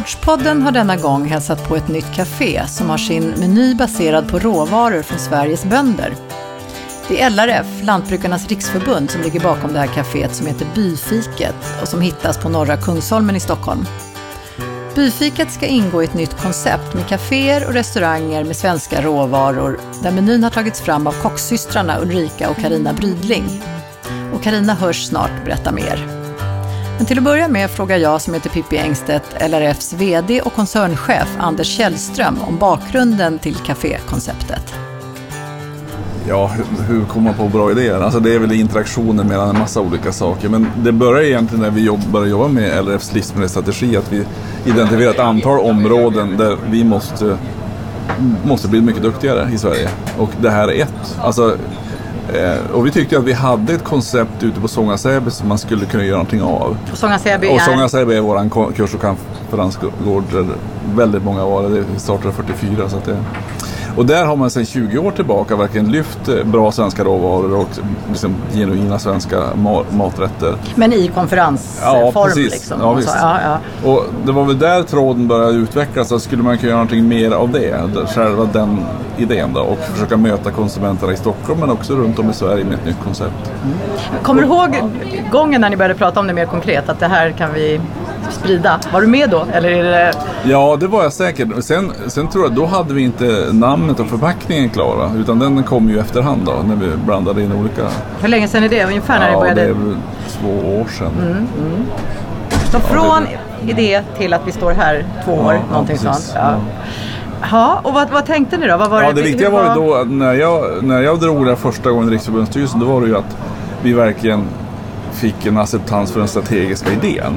Gårdspodden har denna gång hälsat på ett nytt café som har sin meny baserad på råvaror från Sveriges bönder. Det är LRF, Lantbrukarnas riksförbund, som ligger bakom det här kaféet som heter Byfiket och som hittas på Norra Kungsholmen i Stockholm. Byfiket ska ingå i ett nytt koncept med kaféer och restauranger med svenska råvaror där menyn har tagits fram av kocksystrarna Ulrika och Karina Brydling. Och Karina hörs snart berätta mer. Men till att börja med frågar jag som heter Pippi Engstedt LRFs VD och koncernchef Anders Källström om bakgrunden till kafékonceptet. Ja, hur kommer man på bra idéer? Alltså det är väl interaktioner mellan en massa olika saker. Men det börjar egentligen när vi jobb, började jobba med LRFs livsmedelsstrategi. Att vi identifierar ett antal områden där vi måste, måste bli mycket duktigare i Sverige. Och det här är ett. Alltså Eh, och vi tyckte att vi hade ett koncept ute på Sånga Säby som man skulle kunna göra någonting av. Sånga Säby är? Och Sånga Säby är vår kurs och konferensgård väldigt många var. Det startade 44 så att det och där har man sedan 20 år tillbaka verkligen lyft eh, bra svenska råvaror och liksom genuina svenska maträtter. Men i konferensform? Ja, precis. Liksom. Ja, visst. Ja, ja. Och det var väl där tråden började utvecklas. Så skulle man kunna göra någonting mer av det? Själva den idén då. Och försöka möta konsumenterna i Stockholm men också runt om i Sverige med ett nytt koncept. Mm. Kommer du ihåg gången när ni började prata om det mer konkret? Att det här kan vi sprida. Var du med då? Eller är det... Ja, det var jag säkert. Sen, sen tror jag, då hade vi inte namnet och förpackningen klara. Utan den kom ju efterhand då, när vi blandade in olika. Hur länge sedan är det? Ungefär när ja, ni började? det är väl två år sedan. Mm, mm. Så ja, från det... idé till att vi står här två år, ja, någonting ja, sånt. Ja. Ja, och vad, vad, tänkte ni då? Vad var ja, det, det viktiga var ju då att när jag, när jag drog det första gången i Riksförbundsstyrelsen, då var det ju att vi verkligen fick en acceptans för den strategiska idén.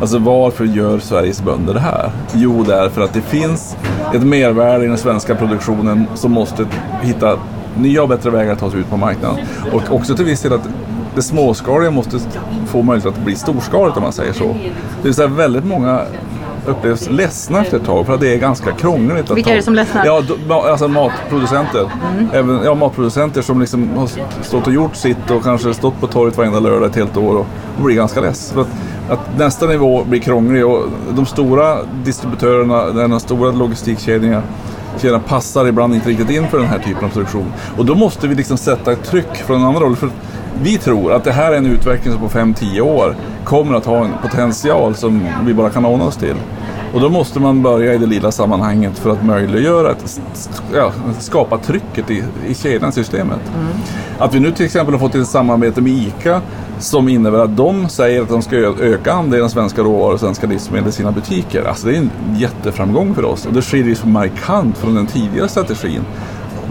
Alltså varför gör Sveriges bönder det här? Jo, därför att det finns ett mervärde i den svenska produktionen som måste hitta nya och bättre vägar att ta sig ut på marknaden. Och också till viss del att det småskaliga måste få möjlighet att bli storskaligt om man säger så. Det vill säga väldigt många upplevs ledsna efter ett tag för att det är ganska krångligt. Vilka är det som ledsnar? Ja, alltså matproducenter. Mm. Även, ja, matproducenter som liksom har stått och gjort sitt och kanske stått på torget varenda lördag ett helt år och, och blir ganska less. För att, att nästa nivå blir krånglig och de stora distributörerna, de stora logistikkedjorna kedjan passar ibland inte riktigt in för den här typen av produktion. Och då måste vi liksom sätta ett tryck från annan roll. För vi tror att det här är en utveckling som på 5-10 år kommer att ha en potential som vi bara kan ana oss till. Och då måste man börja i det lilla sammanhanget för att möjliggöra att ja, skapa trycket i, i kedjan, systemet. Mm. Att vi nu till exempel har fått ett samarbete med ICA som innebär att de säger att de ska öka andelen svenska råvaror och svenska livsmedel i sina butiker. Alltså det är en jätteframgång för oss och det skiljer sig markant från den tidigare strategin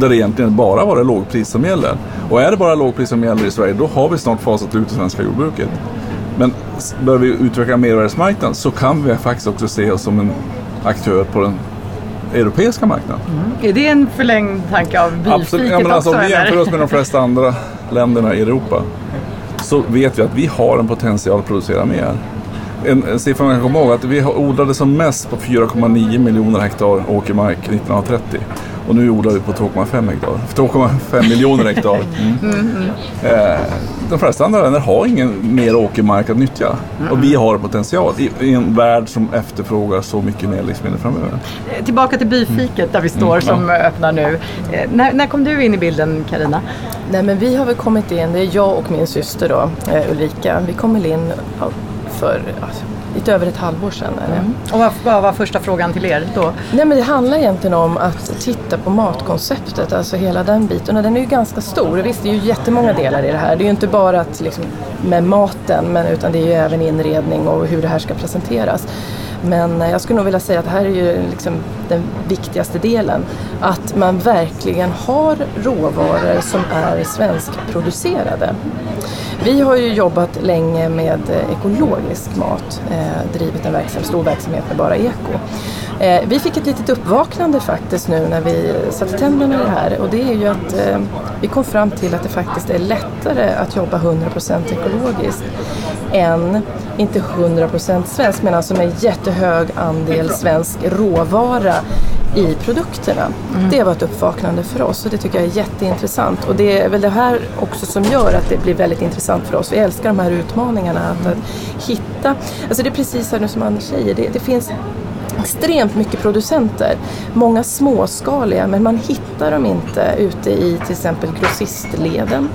där det egentligen bara var det lågpris som gäller. Och är det bara lågpris som gäller i Sverige då har vi snart fasat ut det svenska jordbruket. Men bör vi utveckla mervärdesmarknaden så kan vi faktiskt också se oss som en aktör på den europeiska marknaden. Mm. Är det en förlängd tanke av bilfiket Absolut. Ja, men alltså, Om vi jämför oss med de flesta andra länderna i Europa så vet vi att vi har en potential att producera mer. En, en siffra man kan komma ihåg att vi odlade som mest på 4,9 miljoner hektar åkermark 1930. Och nu odlar vi på 2,5 hektar. 2,5 miljoner hektar. Mm. Mm, mm. Eh, de flesta andra länder har ingen mer åkermark att nyttja. Och vi har potential i, i, en värld som efterfrågar så mycket mer livsmedel framöver. Eh, tillbaka till byfiket där vi står mm, som ja. öppnar nu. Eh, när, när, kom du in i bilden Karina? Nej men vi har väl kommit in, det är jag och min syster då, eh, Ulrika. Vi kom in för alltså, lite över ett halvår sedan. Mm. Och vad, vad var första frågan till er då? Nej, men det handlar egentligen om att titta på matkonceptet, alltså hela den biten. Och den är ju ganska stor. Visst, det är ju jättemånga delar i det här. Det är ju inte bara att, liksom, med maten, men, utan det är ju även inredning och hur det här ska presenteras. Men jag skulle nog vilja säga att det här är ju liksom den viktigaste delen. Att man verkligen har råvaror som är svenskproducerade. Vi har ju jobbat länge med eh, ekologisk mat, eh, drivit en verksam, stor verksamhet med bara eko. Eh, vi fick ett litet uppvaknande faktiskt nu när vi satte tänderna i det här och det är ju att eh, vi kom fram till att det faktiskt är lättare att jobba 100% ekologiskt än, inte 100% svensk, men alltså med jättehög andel svensk råvara i produkterna. Mm. Det var ett uppvaknande för oss och det tycker jag är jätteintressant. Och det är väl det här också som gör att det blir väldigt intressant för oss. Vi älskar de här utmaningarna. Att, att hitta, alltså det är precis som Anders säger, det, det finns extremt mycket producenter. Många småskaliga men man hittar dem inte ute i till exempel grossistleden.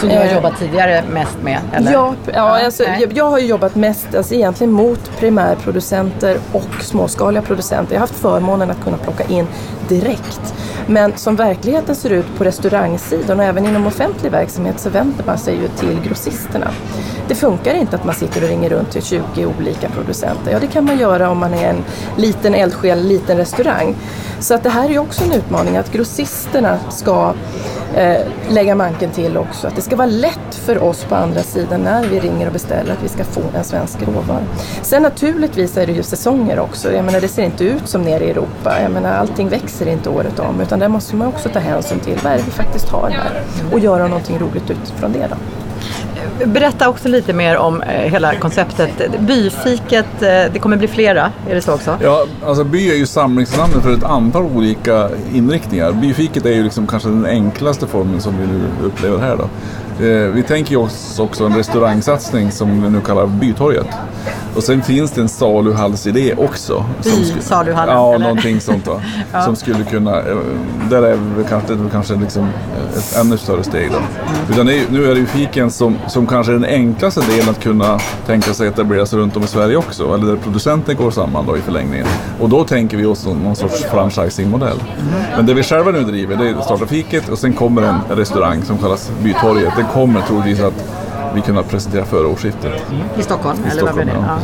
Som du har eh, jobbat tidigare mest med? Eller? Ja, ja alltså, jag, jag, har jobbat mest alltså, egentligen mot primärproducenter och småskaliga producenter. Jag har haft förmånen att kunna plocka in direkt. Men som verkligheten ser ut på restaurangsidan och även inom offentlig verksamhet så vänder man sig ju till grossisterna. Det funkar inte att man sitter och ringer runt till 20 olika producenter. Ja, det kan man göra om man är en liten eldsjäl, liten restaurang. Så att det här är ju också en utmaning att grossisterna ska Eh, lägga manken till också. Att det ska vara lätt för oss på andra sidan när vi ringer och beställer att vi ska få en svensk råvara. Sen naturligtvis är det ju säsonger också. Jag menar det ser inte ut som nere i Europa. Jag menar allting växer inte året om utan där måste man också ta hänsyn till vad är det vi faktiskt har här och göra någonting roligt utifrån det. Då. Berätta också lite mer om eh, hela konceptet. Byfiket, eh, det kommer bli flera, är det så också? Ja, alltså by är ju samlingsnamnet för ett antal olika inriktningar. Byfiket är ju liksom kanske den enklaste formen som vi nu upplever här då. Eh, vi tänker oss också en restaurangsatsning som vi nu kallar Bytorget. Och sen finns det en saluhallsidé också. By-saluhallen? Ja, eller? någonting sånt då. ja. Som skulle kunna, eh, där är vi kanske, kanske liksom ett ännu större steg då. Mm. Utan är, nu är det ju fiken som, som kanske är den enklaste delen att kunna tänka sig etablera sig runt om i Sverige också. Eller där producenter går samman då i förlängningen. Och då tänker vi oss någon sorts franchisingmodell. Mm. Men det vi själva nu driver det är att starta fiket och sen kommer en restaurang som kallas Bytorget. Den kommer troligtvis att vi kunna presentera före årsskiftet. I Stockholm? I eller Stockholm, vad ja,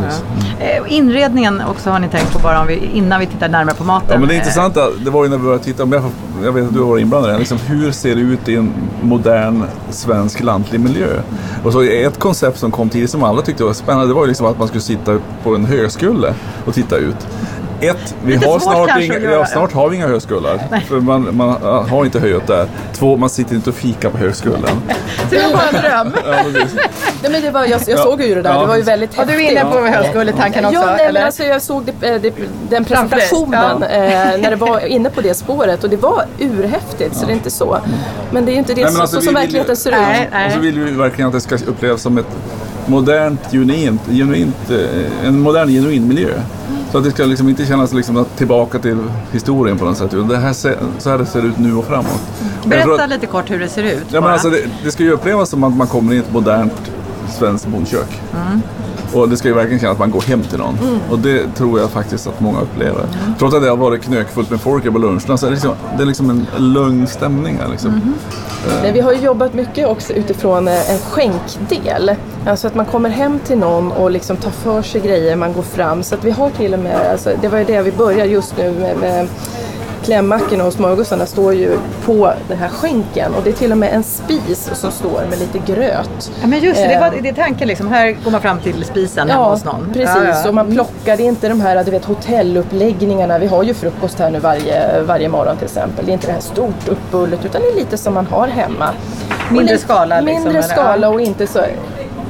ja. Mm. Inredningen också har ni tänkt på bara om vi, innan vi tittar närmare på maten? Ja, men det intressanta det var ju när vi började titta, jag, jag vet att du har varit inblandad liksom, hur ser det ut i en modern svensk lantlig miljö? Och så ett koncept som kom tidigt som alla tyckte var spännande, det var ju liksom att man skulle sitta på en högskule och titta ut ett, vi har snart, inga, ja, snart har vi inga höskullar. För man, man, har inte höjt där. Två, man sitter inte och fikar på högskullen. det var bara en dröm. ja, nej, men det var, jag, jag såg ju det där, ja. det var ju väldigt häftigt. Och du är inne på högskoletanken också? Ja, nej? Men alltså, jag såg det, eh, det, den presentationen eh, när det var inne på det spåret och det var urhäftigt, så det är inte så. Men det är inte det nej, så, alltså, så som verkligheten ser ut. Nej, nej. Och så vill vi verkligen att det ska upplevas som ett modernt, genuint, genuint, eh, en modern genuin miljö. Så att det ska liksom inte kännas liksom tillbaka till historien på något sätt. Det här ser, så här det ser ut nu och framåt. Berätta att, lite kort hur det ser ut. Ja, men alltså det, det, ska ju upplevas som att man kommer in i ett modernt svenskt bondkök. Mm. Och det ska ju verkligen kännas att man går hem till någon. Mm. Och det tror jag faktiskt att många upplever. Mm. Trots att det har varit knökfullt med folk på luncherna så är det, liksom, det är liksom en lugn stämning här. Liksom. Mm. Men vi har jobbat mycket också utifrån eh, en skänkdel. Alltså att man kommer hem till någon och liksom tar för sig grejer, man går fram. Så att vi har till och med, alltså, det var ju det vi började just nu med, med klämmackorna och smörgåsarna står ju på den här skänken och det är till och med en spis som står med lite gröt. Ja men just det, det, var, eh. det är tanken liksom. Här går man fram till spisen ja, hos någon. precis. Ja, ja. Och man plockar, det är inte de här du vet, hotelluppläggningarna. Vi har ju frukost här nu varje, varje morgon till exempel. Det är inte det här stort uppbullet utan det är lite som man har hemma. Mindre lite, skala liksom? Mindre skala och inte så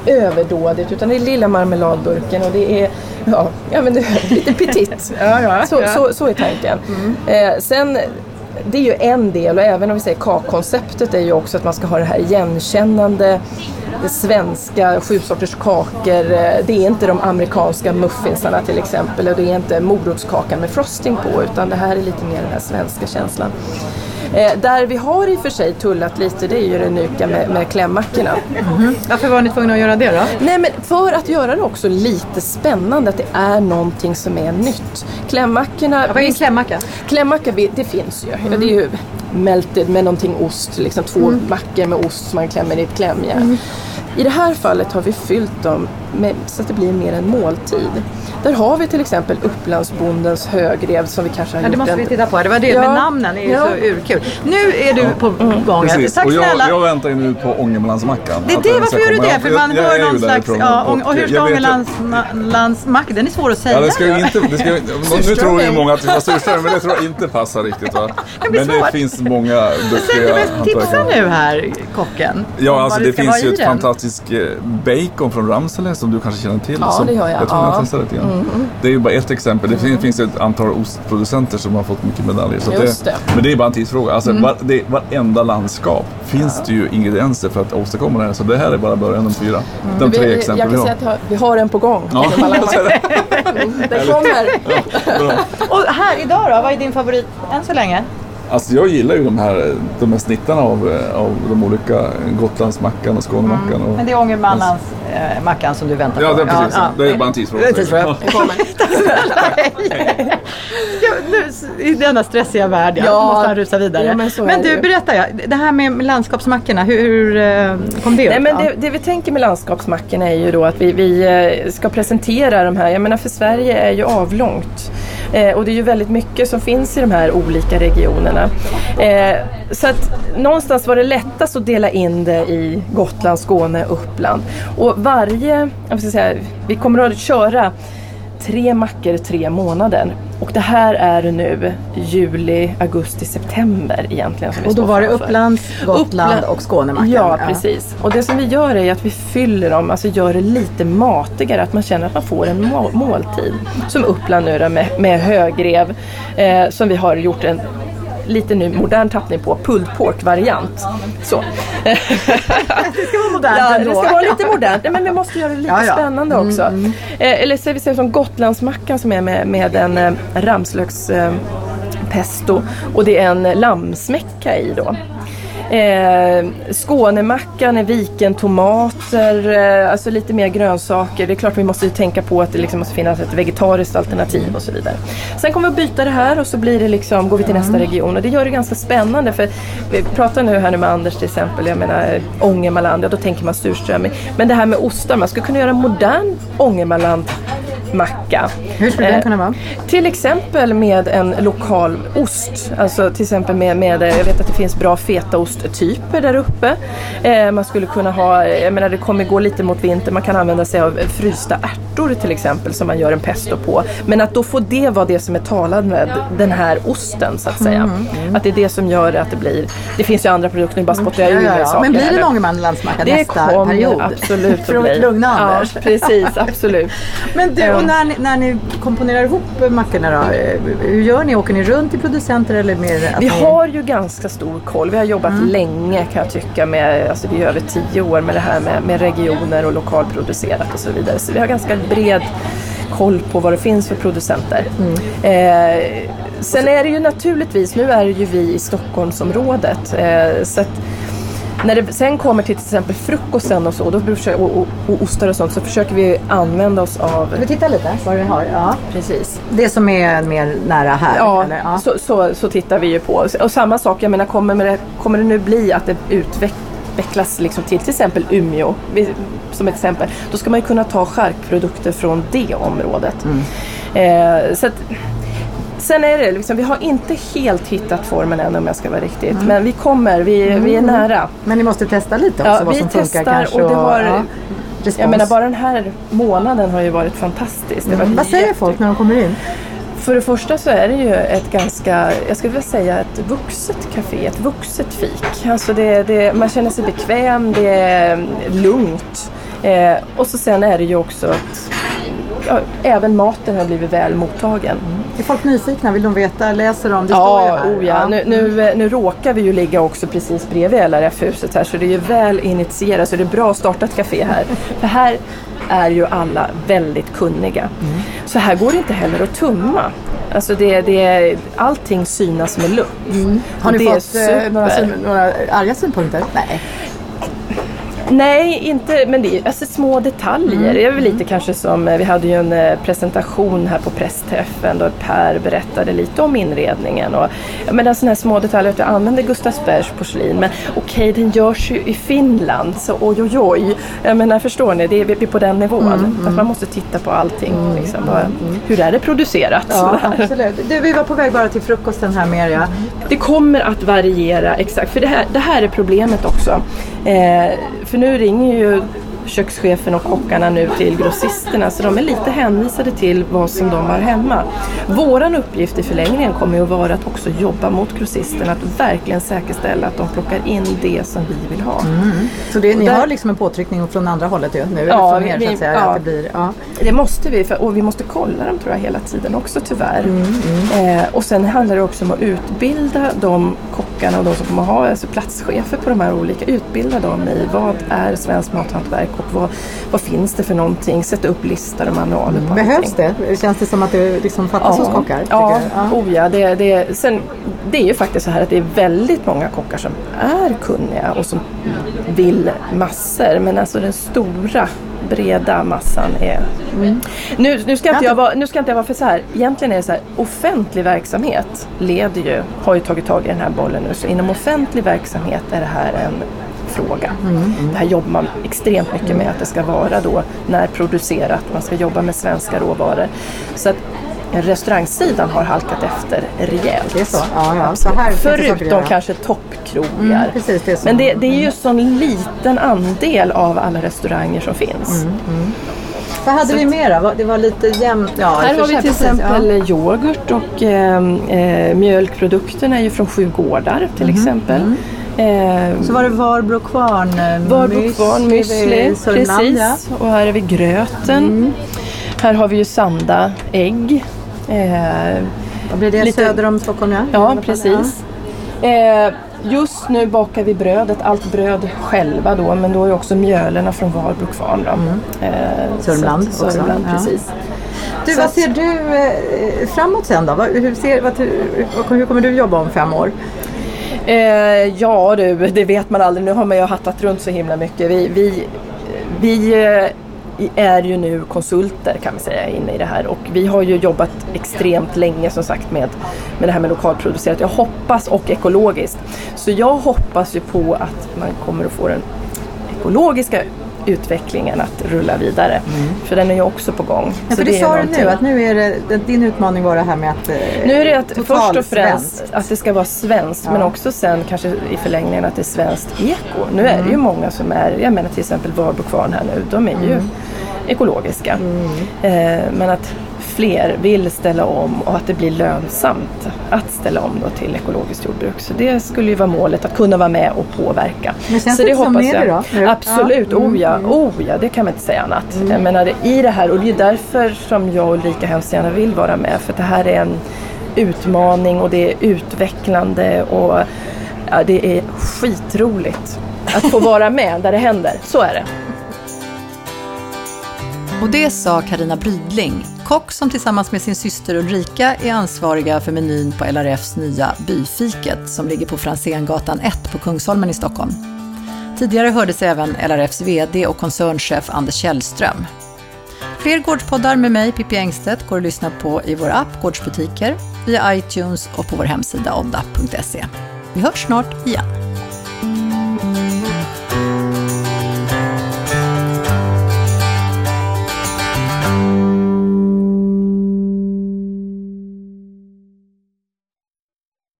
överdådigt utan det är lilla marmeladburken och det är ja, ja men det är lite petit. ja, ja, så, ja. Så, så är tanken. Mm. Eh, sen det är ju en del och även om vi säger kakkonceptet är ju också att man ska ha det här igenkännande det svenska, sju sorters kakor. Eh, det är inte de amerikanska muffinsarna till exempel och det är inte morotskakan med frosting på utan det här är lite mer den här svenska känslan. Eh, där vi har i och för sig tullat lite det är ju det unika med, med klämmackorna. Mm. Varför var ni tvungna att göra det då? Nej men för att göra det också lite spännande, att det är någonting som är nytt. Klämmackorna... vad är en klämmacka? Klämmacka, det finns ju. Mm. Det är ju melted med någonting ost, liksom två mm. mackor med ost som man klämmer i ett klämjärn. Mm. I det här fallet har vi fyllt dem med, så att det blir mer en måltid. Där har vi till exempel Upplandsbondens högrev som vi kanske har Ja, det måste en... vi titta på. Det var det Ja. med namnen, det är ju Ja. så urkul. Nu är du på gång. här. Precis, Tack och jag, snälla. jag väntar ju nu på Ångermanlandsmackan. Det är det, varför gör du det? För man jag- hör är någon slags... Ja, och, och hur ska Ångerlandsmack... Den är svår att säga. Ja, det ska ju inte, det ska, ju- nu tror ju många att det var surströmming, men det tror jag inte passar riktigt. Va? Det Men det finns många duktiga men tipsa hantverkare. nu här, kocken. Ja, alltså det finns ju ett fantastiskt eh, bacon från Ramsele som du kanske känner till. Ja, det gör jag. Jag tror Ja. jag testar lite grann. Det är ju bara ett exempel. Det finns, finns ett antal ostproducenter som har fått mycket medaljer. Så Just det. Men det är bara en tidsfråga. Alltså, var, det, varenda landskap finns det ju ingredienser för att åstadkomma det här. Så det här är bara början, de fyra. De tre vi, jag exempel kan vi har. säga att jag- vi har en på gång. Ja, det. Den kommer. Bra. Och här idag då, vad är din favorit än så länge? Alltså jag gillar ju de här, de här snittarna av, av de olika Gotlandsmackan och Skånemackan. Och, Men det är Ångermannans eh, mackan som du väntar Ja, på. det är precis. Det är bara en tidsfråga. Det är en tidsfråga. Ja, I denna stressiga värld, ja, Ja. måste han rusa vidare. Ja, men men du, berätta, ja, det här med landskapsmackorna, hur, hur eh, kom det Nej, ut? men det, det vi tänker med landskapsmackorna är ju då att vi, vi eh, ska presentera de här. Jag menar för Sverige är ju avlångt. Eh, och det är ju väldigt mycket som finns i de här olika regionerna. Eh, så att någonstans var det lättast att dela in det i Gotland, Skåne, Uppland. Och varje, jag ska säga, vi kommer att köra tre mackor tre månader. Och det här är nu juli, augusti, september egentligen. Som vi och då var det. Upplands, Gotland Uppland- och Skånemackan? Ja, precis. Och det som vi gör är att vi fyller dem, alltså gör det lite matigare, att man känner att man får en må- måltid. Som Uppland nu då med, med högrev, eh, som vi har gjort en lite nu modern tappning på, pulled pork variant. Så. Det ska vara modernt Ja, det ändå. ska vara lite modernt, men vi måste göra det lite Ja, ja. spännande också. Eh, eller så vi säger som Gotlandsmackan som är med, med en eh, ramslöks eh, pesto och det är en lammsmäcka i då. Eh, Skånemackan är viken tomater, eh, alltså lite mer grönsaker. Det är klart vi måste ju tänka på att det liksom måste finnas ett vegetariskt alternativ och så vidare. Sen kommer vi att byta det här och så blir det liksom, går vi till nästa region och det gör det ganska spännande för vi pratar nu här nu med Anders till exempel, jag menar Ångermanland, ja då tänker man surströmming. Men det här med ostar, man skulle kunna göra en modern Ångermanland macka. Hur skulle den Eh, kunna vara? Till exempel med en lokal ost. Alltså till exempel med, med jag vet att det finns bra fetaosttyper där uppe. Eh, man skulle kunna ha, jag menar det kommer gå lite mot vinter, man kan använda sig av frysta ärtor till exempel som man gör en pesto på. Men att då få det vara det som är talad med den här osten så att säga. Att det är det som gör att det blir, det finns ju andra produkter, nu bara spottar jag ur Ja, mig ja, saker. Men blir det här en nu. Ångermanlandsmacka det nästa kommer period? absolut För att att bli. lugna Ja, Anders. precis, absolut. Men du, och när ni, när ni komponerar ihop mackorna då, eh, hur gör ni? Åker ni runt till producenter eller mer? Vi har ju ganska stor koll. Vi har jobbat länge kan jag tycka med, alltså det är över tio år med det här med, med regioner och lokalproducerat och så vidare. Så vi har ganska bred koll på vad det finns för producenter. Eh, sen är det ju naturligtvis, nu är det ju vi i Stockholmsområdet. Eh, så att när det sen kommer till till exempel frukosten och så, då försöker, och, och, och ostar och sånt, så försöker vi använda oss av Ska vi titta lite vad vi har? Ja. Precis. Det som är mer nära här? Ja, ja. Så, så, så tittar vi ju på. Och samma sak, jag menar kommer det, kommer det nu bli att det utvecklas liksom till till exempel Umeå som exempel. Då ska man ju kunna ta charkprodukter från det området. Eh, så att, sen är det liksom, vi har inte helt hittat formen än om jag ska vara riktigt. Men vi kommer, vi, vi är nära. Men ni måste testa lite också Ja, vad vi som funkar kanske? och det har- ja, respons. Jag menar bara den här månaden har ju varit fantastisk. Har varit Vad säger jätte- folk när de kommer in? För det första så är det ju ett ganska, jag skulle vilja säga ett vuxet café, ett vuxet fik. Alltså det, det, man känner sig bekväm, det är lugnt. Eh, och så sen är det ju också att ja, även maten har blivit väl mottagen. Är folk nyfikna? Vill de veta? Läser de? Det står ju Ja, här. oh ja. Nu, nu, nu råkar vi ju ligga också precis bredvid LRF-huset här så det är ju väl initierat så det är bra att starta ett café här. För här är ju alla väldigt kunniga. Så här går det inte heller att tumma. Alltså det, det, allting synas med lupp. Har ni fått eh, några, några arga synpunkter? Nej. Nej, inte, men det är alltså små detaljer. Mm. Det är väl lite kanske som, eh, vi hade ju en eh, presentation här på pressträffen då Per berättade lite om inredningen. Och, ja, men sådana här små detaljer, att jag använder Gustavsbergs porslin. Men okej, den görs ju i Finland, så oj oj oj. Jag menar, förstår ni, det är vi är på den nivån. Mm, Att man måste titta på allting. Liksom, bara, hur är det producerat? Ja, absolut. Du, vi var på väg bara till frukosten här med er. Det kommer att variera exakt, för det här, det här är problemet också. Eh, för nu ringer ju kökschefen och kockarna nu till grossisterna så de är lite hänvisade till vad som de har hemma. Våran uppgift i förlängningen kommer ju att vara att också jobba mot grossisterna, att verkligen säkerställa att de plockar in det som vi vill ha. Så det, ni Där- har liksom en påtryckning från andra hållet ju, nu? Ja, från er vi- säga? det blir, ja. Det måste vi, för, och vi måste kolla dem tror jag hela tiden också tyvärr. Eh, och sen handlar det också om att utbilda de kockarna och de som kommer ha alltså platschefer på de här olika, utbilda dem i vad är svenskt mathantverk och vad, vad finns det för någonting, sätta upp listor och manualer på Behövs allting. det? Känns det som att det liksom fattas hos kockar? Ja, ja. oh ja det, det, sen, det är ju faktiskt så här att det är väldigt många kockar som är kunniga och som vill massor. Men alltså den stora breda massan är... Mm. Nu, nu, ska inte jag vara, nu ska inte jag vara för så här. Egentligen är det så här, offentlig verksamhet leder ju, har ju tagit tag i den här bollen nu. Så inom offentlig verksamhet är det här en fråga. Mm, Det här jobbar man extremt mycket med att det ska vara då närproducerat. Man ska jobba med svenska råvaror. Så att restaurangsidan har halkat efter rejält. Det är så? Ja, ja. Så här Förutom kanske toppkrogar. Mm, precis, det är så. Men det, det är ju sån liten andel av alla restauranger som finns. Mm, Vad hade vi mera? Vad- Det var lite jämnt. Ja, Här har vi till exempel yoghurt och eh, eh, mjölkprodukterna är ju från Sju gårdar till exempel. Eh, Ja. Så var det Varbro Kvarn. eh, Varbro Kvarn, müsli, ja. Mm. precis. Och här har vi gröten. Här har vi ju Sanda ägg. Eh, Vad blir det? Lite- Söder om Stockholm ja? Ja, precis. Eh, just nu bakar vi brödet, allt bröd själva då, men då är också mjölerna från Varbro Kvarn. Då. Eh, Mm. Sörmland så också, Sörmland, ja. precis. Du, vad ser du eh, framåt sen då? Hur, ser, vad, hur, hur kommer du jobba om fem år? Eh, ja du, det vet man aldrig. Nu har man ju hattat runt så himla mycket. Vi, vi, vi eh, är ju nu konsulter kan vi säga inne i det här och vi har ju jobbat extremt länge som sagt med, med det här med lokalproducerat. Jag hoppas och ekologiskt. Så jag hoppas ju på att man kommer att få den ekologiska utvecklingen att rulla vidare. För den är ju också på gång. Mm. Ja, för det, är sa du nu, att nu är det, det- din utmaning var det här med att... eh, nu är det att först och främst svenskt. att det ska vara svenskt Ja. men också sen kanske i förlängningen att det är svenskt eko. Nu är Mm. det ju många som är, jag menar till exempel Varbo Kvarn här nu, de är ju Mm. ekologiska. Eh, men att fler vill ställa om och att det blir lönsamt att ställa om då till ekologiskt jordbruk. Så det skulle ju vara målet, att kunna vara med och påverka. Men känns Så det som hoppas jag. det då? Absolut, Ja. Mm, oh, ja. oh ja, det kan man inte säga annat. Jag menar, i det här, och det är därför som jag och Ulrika hemskt gärna vill vara med, för det här är en utmaning och det är utvecklande och ja, det är skitroligt att få vara med där det händer. Så är det. Och det sa Karina Brydling, kock som tillsammans med sin syster Ulrika är ansvariga för menyn på LRFs nya Byfiket som ligger på Franzéngatan 1 på Kungsholmen i Stockholm. Tidigare hördes även LRFs VD och koncernchef Anders Källström. Fler Gårdspoddar med mig, Pippi Engstedt, går att lyssna på i vår app Gårdsbutiker, via iTunes och på vår hemsida odda.se. Vi hörs snart igen.